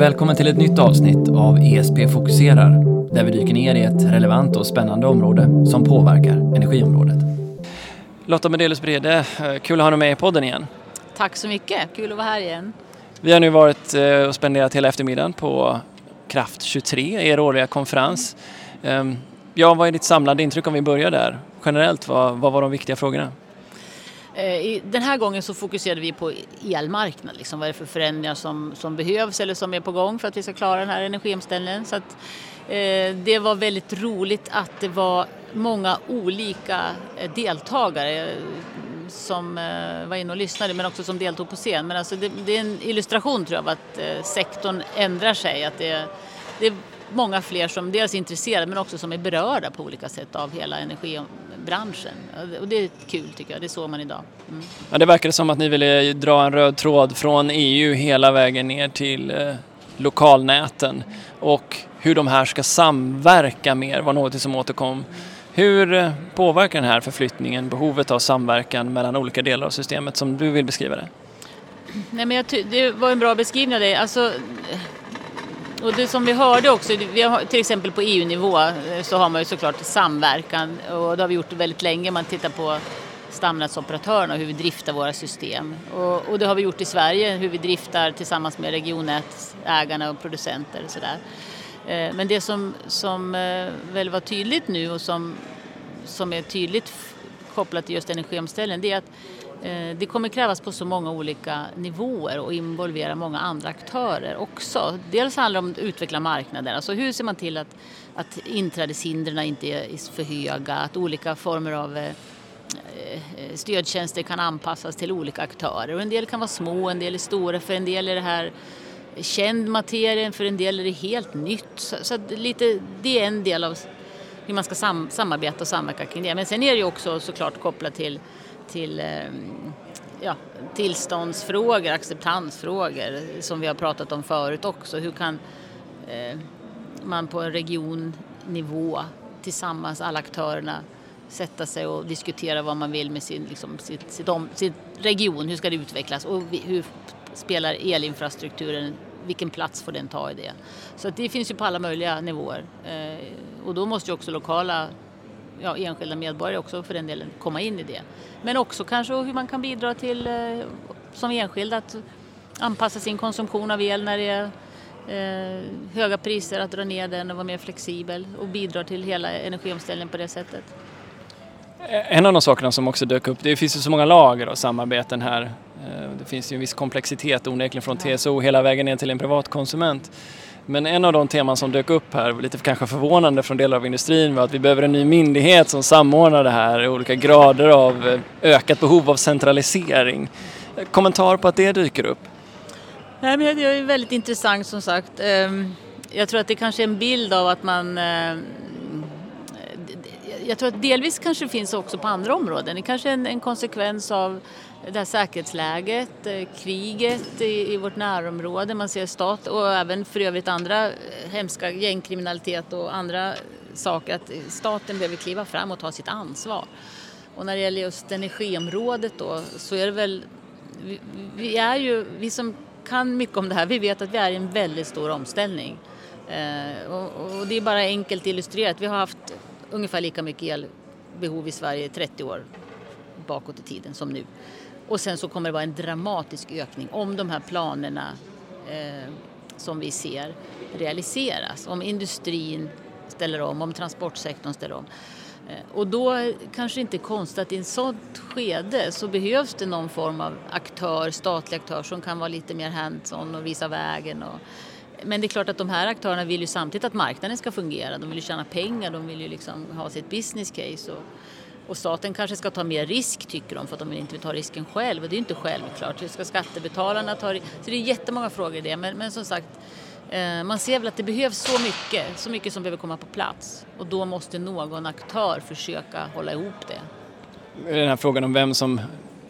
Välkommen till ett nytt avsnitt av ESP fokuserar, där vi dyker ner i ett relevant och spännande område som påverkar energiområdet. Lotta Medelius Brede, eh, kul att ha dig med i podden igen. Tack så mycket, kul att vara här igen. Vi har nu varit eh, och spenderat hela eftermiddagen på Kraft 23, er årliga konferens. Ehm, ja, vad är ditt samlade intryck om vi börjar där? Generellt, vad, vad var de viktiga frågorna? Eh, den här gången så fokuserade vi på elmarknaden. Liksom, vad är det för förändringar som, som behövs eller som är på gång för att vi ska klara den här energiomställningen. Så att, eh, det var väldigt roligt att det var många olika eh, deltagare eh, som eh, var inne och lyssnade men också som deltog på scen. Men alltså det, det är en illustration tror jag av att eh, sektorn ändrar sig. Att det, det är många fler som dels är intresserade men också som är berörda på olika sätt av hela energiomställningen energibranschen. Och det är kul tycker jag, det såg man idag. Mm. Ja, det verkar som att ni ville dra en röd tråd från EU hela vägen ner till eh, lokalnäten och hur de här ska samverka mer var något som återkom. Hur eh, påverkar den här förflyttningen behovet av samverkan mellan olika delar av systemet som du vill beskriva det? Nej, men jag det var en bra beskrivning av det. Alltså, och det som vi hörde också, vi har, till exempel på EU-nivå eh, så har man ju såklart samverkan och det har vi gjort väldigt länge. Man tittar på stamnätsoperatörerna och hur vi driftar våra system. Och, och, det har vi gjort i Sverige, hur vi driftar tillsammans med regionnätsägarna och producenter och sådär. Eh, men det som, som eh, väl var tydligt nu och som, som är tydligt kopplat till just energiomställningen det är att Eh, det kommer krävas på så många olika nivåer och involvera många andra aktörer också. Dels handlar det om att utveckla marknaden, alltså hur ser man till att, att inträdeshindren inte är för höga, att olika former av eh, eh, stödtjänster kan anpassas till olika aktörer. Och en del kan vara små, en del är stora, för en del är det här känd materia, för en del är det helt nytt. Så, så lite, det är en del av hur man ska sam samarbeta och samverka kring det. Men sen är det ju också såklart kopplat till till ehm, ja, tillståndsfrågor, acceptansfrågor som vi har pratat om förut också. Hur kan eh, man på en regionnivå tillsammans, alla aktörerna, sätta sig och diskutera vad man vill med sin, liksom, sitt, sitt, om, region, hur ska det utvecklas och hur spelar elinfrastrukturen, vilken plats får den ta i det? Så det finns ju på alla möjliga nivåer eh, och då måste ju också lokala ja, enskilda medborgare också för den delen komma in i det. Men också kanske hur man kan bidra till eh, som enskild att anpassa sin konsumtion av el när det är eh, höga priser, att dra ner den och vara mer flexibel och bidra till hela energiomställningen på det sättet. En av de sakerna som också dök upp, det finns ju så många lager av samarbeten här. Eh, det finns ju en viss komplexitet onekligen från TSO hela vägen ner till en privatkonsument. Men en av de teman som dök upp här, lite kanske förvånande från delar av industrin, var att vi behöver en ny myndighet som samordnar det här, olika grader av eh, ökat behov av centralisering. Kommentar på att det dyker upp? Nej, men det är väldigt intressant som sagt. Ehm, jag tror att det kanske är en bild av att man ehm, jag tror att delvis kanske det finns också på andra områden. Det kanske är en, en konsekvens av det här säkerhetsläget, eh, kriget i, i vårt närområde, man ser stat och även för övrigt andra eh, hemska gängkriminalitet och andra saker, att staten behöver kliva fram och ta sitt ansvar. Och när det gäller just energiområdet då så är det väl, vi, vi är ju, vi som kan mycket om det här, vi vet att vi är i en väldigt stor omställning. Eh, och, och, det är bara enkelt illustrerat, vi har haft ungefär lika mycket elbehov i Sverige 30 år bakåt i tiden som nu. Och sen så kommer det vara en dramatisk ökning om de här planerna eh, som vi ser realiseras. Om industrin ställer om, om transportsektorn ställer om. Eh, och då kanske det inte är konstigt att i ett sådant skede så behövs det någon form av aktör, statlig aktör som kan vara lite mer hands-on och visa vägen. Och, men det är klart att de här aktörerna vill ju samtidigt att marknaden ska fungera. De vill ju tjäna pengar, de vill ju liksom ha sitt business case. Och, och staten kanske ska ta mer risk tycker de för att de inte vill ta risken själv. Och det är ju inte självklart. Hur ska skattebetalarna ta risk? Så det är jättemånga frågor i det. Men, men som sagt, eh, man ser väl att det behövs så mycket, så mycket som behöver komma på plats. Och då måste någon aktör försöka hålla ihop det. Den här frågan om vem som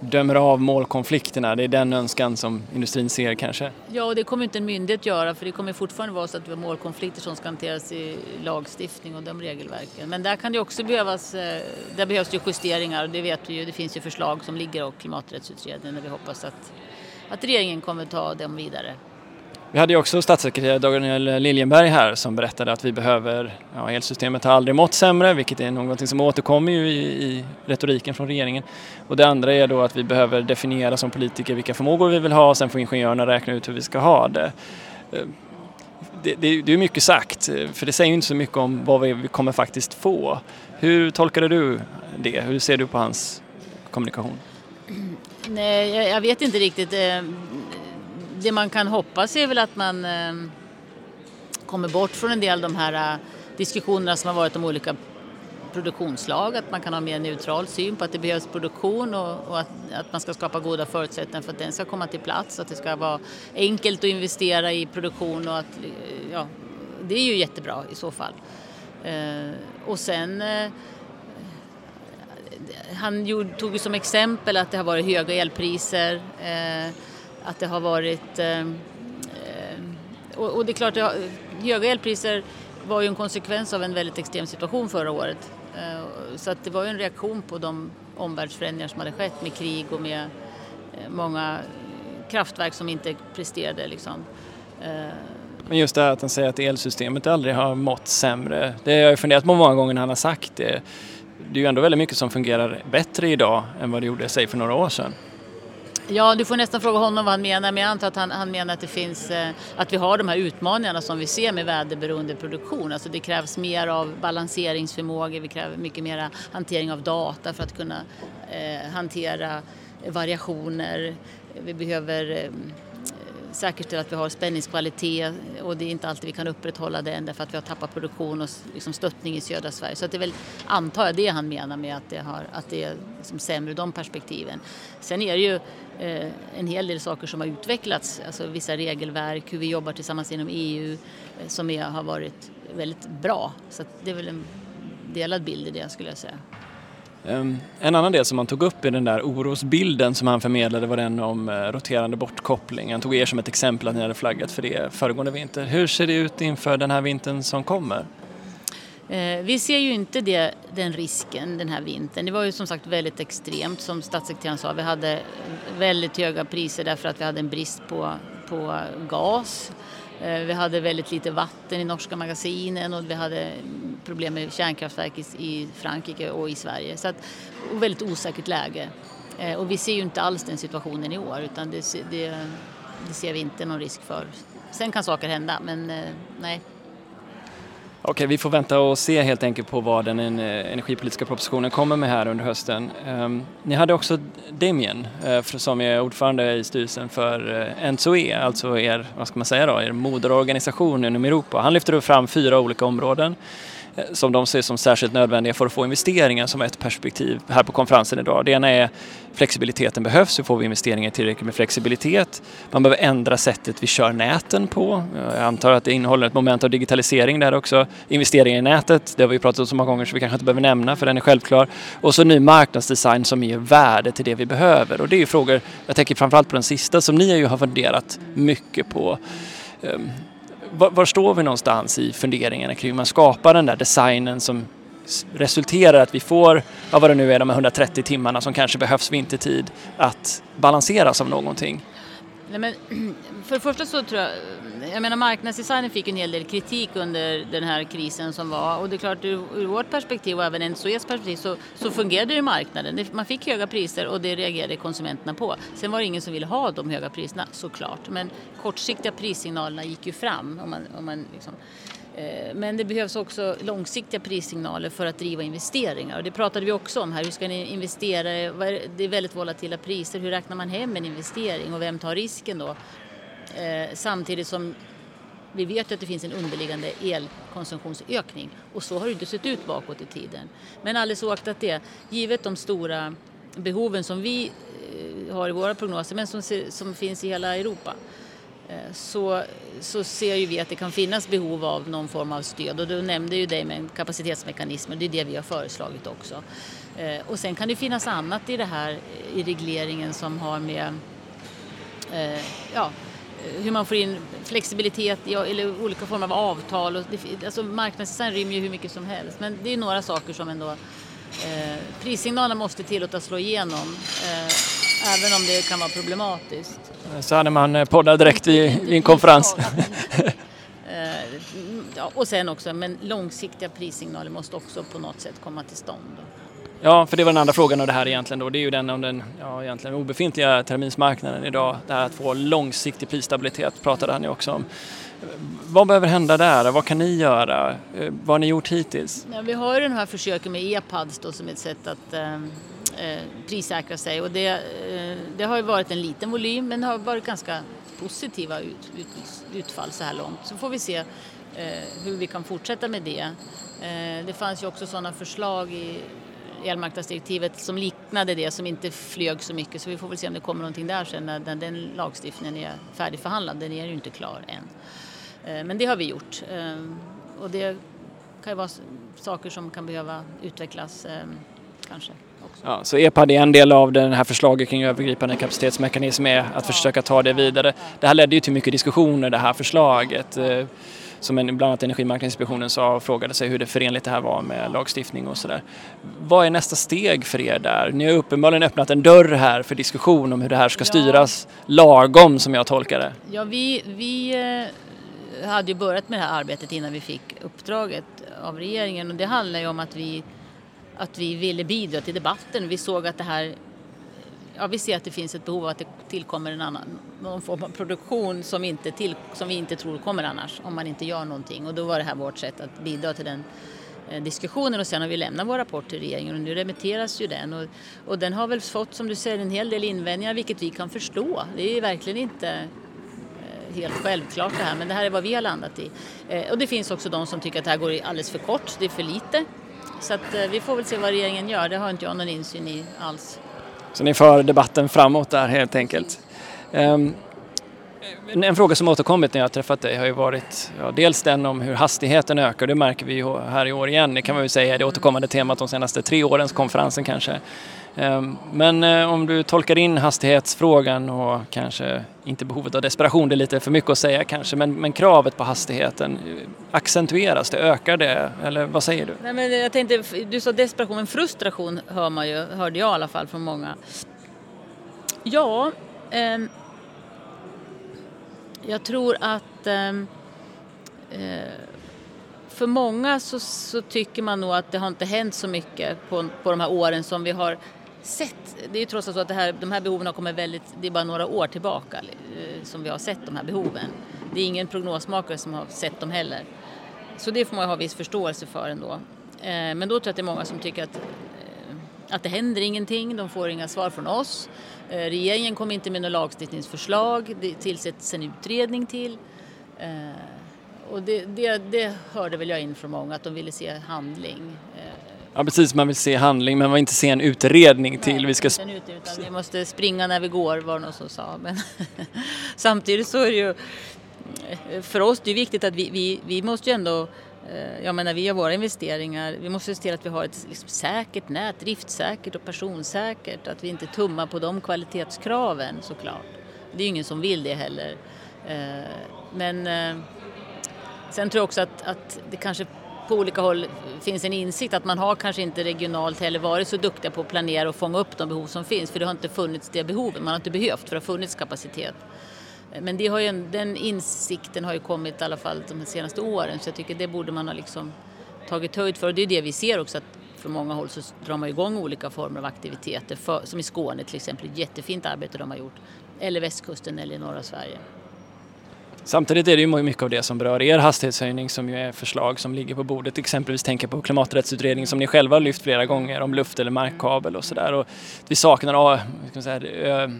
dömer av målkonflikterna. Det är den önskan som industrin ser kanske? Ja, och det kommer inte en myndighet göra för det kommer fortfarande vara så att vi har målkonflikter som ska hanteras i lagstiftning och de regelverken. Men där kan det också behövas, eh, där behövs det justeringar och det vet vi ju, det finns ju förslag som ligger och klimaträttsutredningen och vi hoppas att, att regeringen kommer ta dem vidare. Vi hade ju också statssekreterare Daniel Liljenberg här som berättade att vi behöver, ja, elsystemet har aldrig mått sämre, vilket är någonting som återkommer ju i, i retoriken från regeringen. Och det andra är då att vi behöver definiera som politiker vilka förmågor vi vill ha och sen får ingenjörerna räkna ut hur vi ska ha det. Eh, det, det, det är mycket sagt, för det säger ju inte så mycket om vad vi kommer faktiskt få. Hur tolkade du det? Hur ser du på hans kommunikation? Nej, jag, jag vet inte riktigt. Eh, det man kan hoppas är väl att man eh, kommer bort från en del av de här eh, diskussionerna som har varit om olika produktionslag, att man kan ha en mer neutral syn på att det behövs produktion och, och att, att, man ska skapa goda förutsättningar för att den ska komma till plats, att det ska vara enkelt att investera i produktion och att, eh, ja, det är ju jättebra i så fall. Eh, och sen eh, han gjorde, tog ju som exempel att det har varit höga elpriser, eh, att det har varit... Eh, eh, och, och, det är klart, det har, höga elpriser var ju en konsekvens av en väldigt extrem situation förra året. Eh, så att det var ju en reaktion på de omvärldsförändringar som hade skett med krig och med eh, många kraftverk som inte presterade. Liksom. Eh, Men just det här att han säger att elsystemet aldrig har mått sämre, det har jag funderat på många gånger när han har sagt det det är ju ändå väldigt mycket som fungerar bättre idag än vad det gjorde, sig för några år sedan. Ja, du får nästan fråga honom vad han menar, men jag antar att han, han menar att det finns, eh, att vi har de här utmaningarna som vi ser med väderberoende produktion. Alltså det krävs mer av balanseringsförmåga, vi kräver mycket mer hantering av data för att kunna eh, hantera variationer. Vi behöver eh, säkerställa att vi har spänningskvalitet och det är inte alltid vi kan upprätthålla den därför att vi har tappat produktion och liksom stöttning i södra Sverige. Så det är väl, antar jag, det han menar med att det, har, att det är liksom sämre ur de perspektiven. Sen är det ju eh, en hel del saker som har utvecklats, alltså vissa regelverk, hur vi jobbar tillsammans inom EU eh, som är, har varit väldigt bra. Så det är väl en delad bild i det skulle jag säga. Ehm, en annan del som han tog upp i den där orosbilden som han förmedlade var den om eh, roterande bortkoppling. Han tog er som ett exempel att ni hade flaggat för det föregående vinter. Hur ser det ut inför den här vintern som kommer? Eh, vi ser ju inte det, den risken den här vintern. Det var ju som sagt väldigt extremt som statssekreteraren sa. Vi hade väldigt höga priser därför att vi hade en brist på, på gas. Eh, vi hade väldigt lite vatten i norska magasinen och vi hade problem med kärnkraftverk i Frankrike och i Sverige. Så att, och väldigt osäkert läge. Eh, och vi ser ju inte alls den situationen i år utan det, det, det ser vi inte någon risk för. Sen kan saker hända men eh, nej. Okej, vi får vänta och se helt enkelt på vad den eh, energipolitiska propositionen kommer med här under hösten. Um, ni hade också Damien uh, som är ordförande i styrelsen för eh, uh, NSOE, alltså er, vad ska man säga då, er moderorganisation inom Europa. Han lyfter fram fyra olika områden. Eh, som de ser som särskilt nödvändiga för att få investeringar som ett perspektiv här på konferensen idag. Det ena är flexibiliteten behövs, hur får vi investeringar tillräckligt med flexibilitet? Man behöver ändra sättet vi kör näten på. Eh, jag antar att det innehåller ett moment av digitalisering där också. Investeringar i nätet, det har vi pratat om så många gånger så vi kanske inte behöver nämna för den är självklar. Och så ny marknadsdesign som ger värde till det vi behöver. Och det är ju frågor, jag tänker framförallt på den sista som ni ju har funderat mycket på. Ehm, var, var, står vi någonstans i funderingarna kring hur man skapar den där designen som resulterar att vi får, ja, vad det nu är, de här 130 timmarna som kanske behövs vintertid att balanseras av någonting? Nej, men, för det första så tror jag, jag menar marknadsdesignen fick en hel del kritik under den här krisen som var och det är klart ur, ur vårt perspektiv och även NSOEs perspektiv så, så fungerade ju marknaden. Man fick höga priser och det reagerade konsumenterna på. Sen var det ingen som ville ha de höga priserna såklart men kortsiktiga prissignalerna gick ju fram om man, om man liksom, Eh, Eh, men det behövs också långsiktiga prissignaler för att driva investeringar och det pratade vi också om här. Hur ska ni investera? Det är väldigt volatila priser. Hur räknar man hem en investering och vem tar risken då? Eh, samtidigt som vi vet att det finns en underliggande elkonsumtionsökning och så har det inte sett ut bakåt i tiden. Men alldeles oaktat det, givet de stora behoven som vi eh, har i våra prognoser men som, som finns i hela Europa Eh, så, så ser ju vi att det kan finnas behov av någon form av stöd och du nämnde ju det med kapacitetsmekanismer, det är det vi har föreslagit också. Eh, och sen kan det finnas annat i det här eh, i regleringen som har med ja, hur man får in flexibilitet ja, eller olika former av avtal. Och det, alltså marknadsdesign rymmer ju hur mycket som helst men det är några saker som ändå eh, prissignalerna måste tillåtas slå igenom eh, även om det kan vara problematiskt. Så hade man poddar direkt i, i en konferens. ja, och sen också, men långsiktiga prissignaler måste också på något sätt komma till stånd. Ja, för det var den andra frågan av det här egentligen då. Det är ju den om den ja, egentligen obefintliga terminsmarknaden idag. Det här att få långsiktig prisstabilitet pratade han ju också om. Vad behöver hända där? Vad kan ni göra? Eh, vad har ni gjort hittills? Ja, vi har ju den här försöken med e-pads då som ett sätt att eh, eh, Eh, prissäkra sig och det, eh, det har ju varit en liten volym men det har varit ganska positiva ut, ut, utfall så här långt. Så får vi se eh, hur vi kan fortsätta med det. Det fanns ju också sådana förslag i elmarknadsdirektivet som liknade det som inte flög så mycket så vi får väl se om det kommer någonting där sen när den, den lagstiftningen är färdigförhandlad. Den är ju inte klar än. Men det har vi gjort och det kan ju vara saker som kan behöva utvecklas kanske. Ja, så EPAD är en del av det här förslaget kring övergripande kapacitetsmekanism är att försöka ta det vidare. Det här ledde ju till mycket diskussioner det här förslaget eh, som bland annat Energimarknadsinspektionen sa och frågade sig hur det förenligt det här var med lagstiftning och sådär. Vad är nästa steg för er där? Ni har uppenbarligen öppnat en dörr här för diskussion om hur det här ska styras lagom som jag tolkar det. Ja, vi, vi eh, hade ju börjat med det här arbetet innan vi fick uppdraget av regeringen och det handlar ju om att vi att vi ville bidra till debatten. Vi såg att det här Ja, vi ser att det finns ett behov av att det tillkommer en annan, någon form av produktion som, inte till, som vi inte tror kommer annars om man inte gör någonting. Och då var det här vårt sätt att bidra till den eh, diskussionen och sen har vi lämnat vår rapport till regeringen och nu remitteras ju den och, och den har väl fått som du säger en hel del invändningar vilket vi kan förstå. Det är verkligen inte eh, helt självklart det här men det här är vad vi har landat i. Eh, och det finns också de som tycker att det här går alldeles för kort, det är för lite. Så att, eh, vi får väl se vad regeringen gör, det har inte jag någon insyn i alls. Så ni för debatten framåt där helt enkelt. Um, en fråga som återkommit när jag har träffat dig har ju varit ja, dels den om hur hastigheten ökar, det märker vi ju här i år igen, det kan man väl säga är det återkommande temat de senaste tre årens konferensen kanske. Ehm, men eh, om du tolkar in hastighetsfrågan och kanske inte behovet av desperation, det är lite för mycket att säga kanske, men, men kravet på hastigheten, eh, accentueras det, ökar det eller vad säger du? Nej, men jag tänkte, du sa desperation, men frustration hör man ju, hörde jag i alla fall från många. Ja, eh, jag tror att ehm, eh, för många så, så, tycker man nog att det har inte hänt så mycket på, på de här åren som vi har sett, det är ju trots allt så att det här, de här behoven har kommit väldigt, det är bara några år tillbaka eh, som vi har sett de här behoven. Det är ingen prognosmakare som har sett dem heller. Så det får man ha viss förståelse för ändå. Eh, men då tror jag att det är många som tycker att, att det händer ingenting, de får inga svar från oss. Regeringen kommer inte med något lagstiftningsförslag, det tillsätts en utredning till. Och det, det, det hörde väl jag in från många, att de ville se handling. Ja precis, man vill se handling men man vill inte se en utredning till. Nej, vi, ska... utan vi måste springa när vi går var det någon som sa. Men samtidigt så är det ju för oss det är viktigt att vi, vi, vi måste ju ändå eh, Eh, jag menar vi gör våra investeringar, vi måste se till att vi har ett liksom säkert nät, driftsäkert och personsäkert, att vi inte tummar på de kvalitetskraven såklart. Det är ju ingen som vill det heller. Eh, men eh, sen tror jag också att, att det kanske på olika håll finns en insikt att man har kanske inte regionalt heller varit så duktiga på att planera och fånga upp de behov som finns för det har inte funnits det behovet, man har inte behövt för det har funnits kapacitet. Men det har ju, den insikten har ju kommit i alla fall de senaste åren så jag tycker det borde man ha liksom tagit höjd för och det är det vi ser också att från många håll så drar man igång olika former av aktiviteter för, som i Skåne till exempel, jättefint arbete de har gjort eller västkusten eller i norra Sverige. Samtidigt är det ju mycket av det som berör er hastighetshöjning som ju är förslag som ligger på bordet. Exempelvis tänker på klimaträttsutredningen som ni själva har lyft flera gånger om luft eller markkabel och sådär. Vi saknar säga,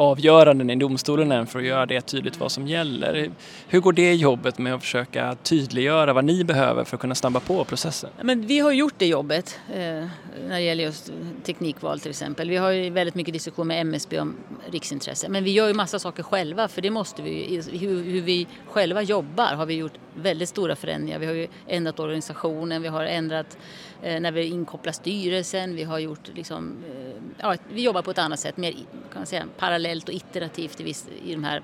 avgöranden i domstolen än för att göra det tydligt vad som gäller. Hur går det jobbet med att försöka tydliggöra vad ni behöver för att kunna snabba på processen? Men vi har gjort det jobbet eh, när det gäller just teknikval till exempel. Vi har ju väldigt mycket diskussion med MSB om riksintresse. Men vi gör ju massa saker själva för det måste vi. Hur, hur vi själva jobbar har vi gjort väldigt stora förändringar. Vi har ju ändrat organisationen, vi har ändrat eh, när vi inkopplar styrelsen, vi har gjort liksom, eh, ja, vi jobbar på ett annat sätt, mer kan man säga, parallellt och iterativt i, viss, i de här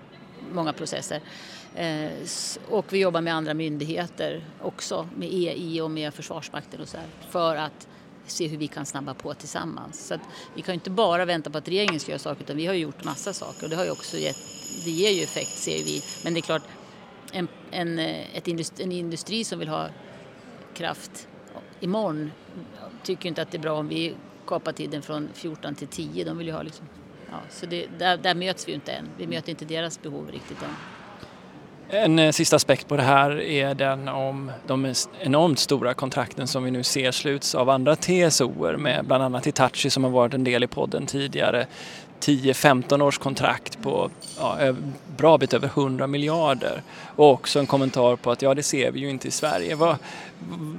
många processer. Eh, och vi jobbar med andra myndigheter också, med EI och med Försvarsmakten och så här, för att se hur vi kan snabba på tillsammans. Så att vi kan ju inte bara vänta på att regeringen ska göra saker utan vi har ju gjort massa saker och det har ju också gett, det ger ju effekt ser vi. Men det är klart, en, en, eh, ett industri, en industri som vill ha kraft imorgon tycker inte att det är bra om vi kapar tiden från 14 till 10. De vill ju ha liksom, ja, så det, där, där möts vi ju inte än. Vi möter inte deras behov riktigt än. En eh, sista aspekt på det här är den om de enormt stora kontrakten som vi nu ser sluts av andra TSOer med bland annat Hitachi som har varit en del i podden tidigare. 10-15 års kontrakt på ja, bra bit över 100 miljarder. Och också en kommentar på att ja, det ser vi ju inte i Sverige. Vad,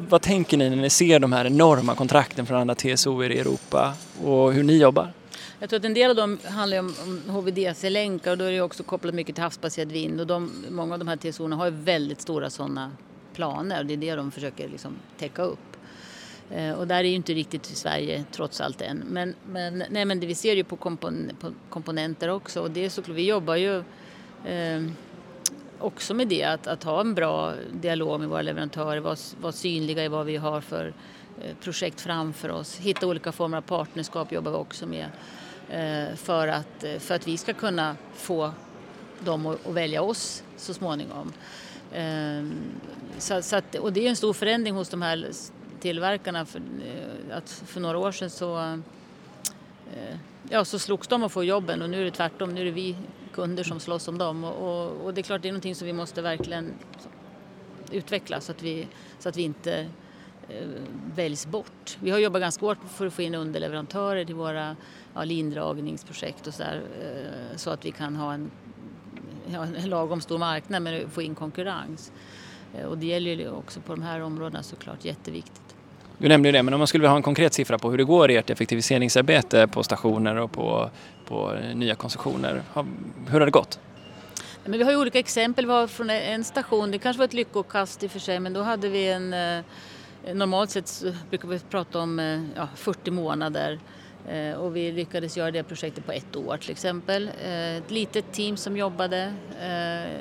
vad tänker ni när ni ser de här enorma kontrakten från andra TSOer i Europa och hur ni jobbar? Jag tror att en del av dem handlar om, om HVDC-länkar och då är det också kopplat mycket till havsbaserad vind och de, många av de här TSOerna har ju väldigt stora sådana planer och det är det de försöker liksom täcka upp. Eh, och där är ju inte riktigt Sverige trots allt än. Men, men, nej, men det, vi ser ju på, kompon, på komponenter också och det är såklart, vi jobbar ju eh, också med det, att, att, ha en bra dialog med våra leverantörer, vara, vara synliga i vad vi har för eh, projekt framför oss. Hitta olika former av partnerskap jobbar vi också med eh, Eh, för, att, eh, för att vi ska kunna få dem att, välja oss så småningom. Ehm, så, så att, och det är en stor förändring hos de här tillverkarna. För, eh, att för några år sedan så, ja, så slogs de att få jobben och nu är det tvärtom. Nu är det vi kunder som slåss om dem och, och, och det är klart det är någonting som vi måste verkligen utveckla så att vi, så att vi inte väljs bort. Vi har jobbat ganska hårt för att få in underleverantörer till våra ja, lindragningsprojekt och så där, eh, så att vi kan ha en, ja, en lagom stor marknad men få in konkurrens. Eh, och det gäller ju också på de här områdena såklart jätteviktigt. Du nämnde ju det, men om man skulle vilja ha en konkret siffra på hur det går i ert effektiviseringsarbete på stationer och på, på nya koncessioner. Hur har det gått? Men vi har ju olika exempel. Vi har från en station, det kanske var ett lyckokast i och för sig, men då hade vi en... Eh, normalt sett brukar vi prata om eh, ja, 40 månader Eh, och vi lyckades göra det projektet på ett år till exempel. Eh, ett litet team som jobbade eh,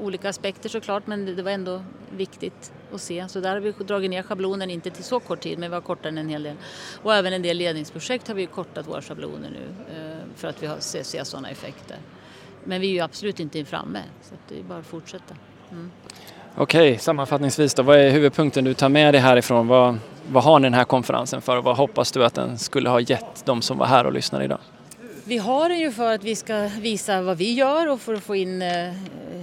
olika aspekter såklart men det var ändå viktigt att se. Så där har vi dragit ner schablonen, inte till så kort tid men vi har kortat den en hel del. Och även en del ledningsprojekt har vi kortat våra schabloner nu för att vi har, ser, ser sådana effekter. Men vi är ju absolut inte framme så det är bara att fortsätta. Mm. Okej, sammanfattningsvis då, vad är huvudpunkten du tar med dig härifrån? Vad, vad har ni den här konferensen för och vad hoppas du att den skulle ha gett de som var här och lyssnade idag? Vi har den ju för att vi ska visa vad vi gör och för att få in eh,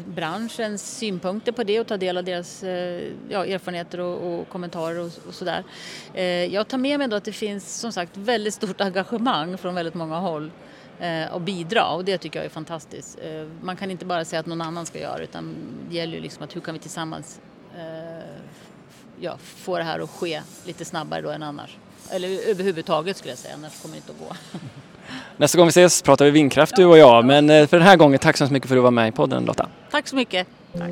branschens synpunkter på det och ta del av deras eh, ja, erfarenheter och, och kommentarer och, och sådär. Eh, jag tar med mig då att det finns som sagt väldigt stort engagemang från väldigt många håll och bidra och det tycker jag är fantastiskt. Man kan inte bara säga att någon annan ska göra utan det gäller ju liksom att hur kan vi tillsammans ja, få det här att ske lite snabbare då än annars. Eller överhuvudtaget skulle jag säga, annars kommer det inte att gå. Nästa gång vi ses pratar vi vindkraft du och jag. Men eh, för den här gången, tack så mycket för att du var med i podden Lotta. Tack så mycket. Tack.